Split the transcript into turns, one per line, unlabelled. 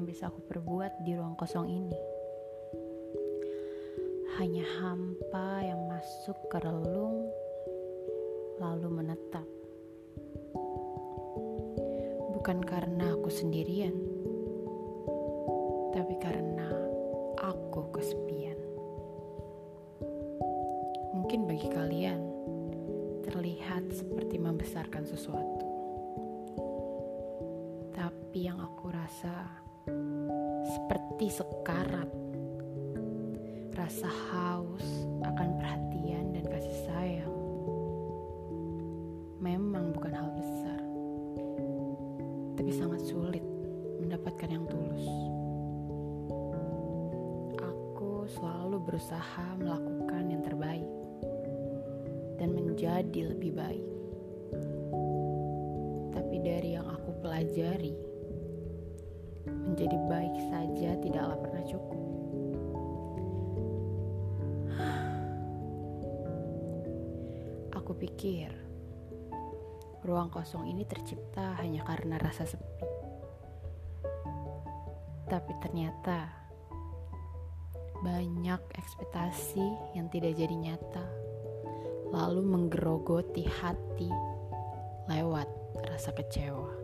yang bisa aku perbuat di ruang kosong ini. Hanya hampa yang masuk ke relung, lalu menetap. Bukan karena aku sendirian, tapi karena aku kesepian. Mungkin bagi kalian terlihat seperti membesarkan sesuatu, tapi yang aku rasa seperti sekarat rasa haus akan perhatian dan kasih sayang memang bukan hal besar, tapi sangat sulit mendapatkan yang tulus. Aku selalu berusaha melakukan yang terbaik dan menjadi lebih baik. Tapi dari yang aku pelajari, menjadi baik saja tidaklah pernah cukup. Aku pikir ruang kosong ini tercipta hanya karena rasa sepi. Tapi ternyata banyak ekspektasi yang tidak jadi nyata, lalu menggerogoti hati lewat rasa kecewa.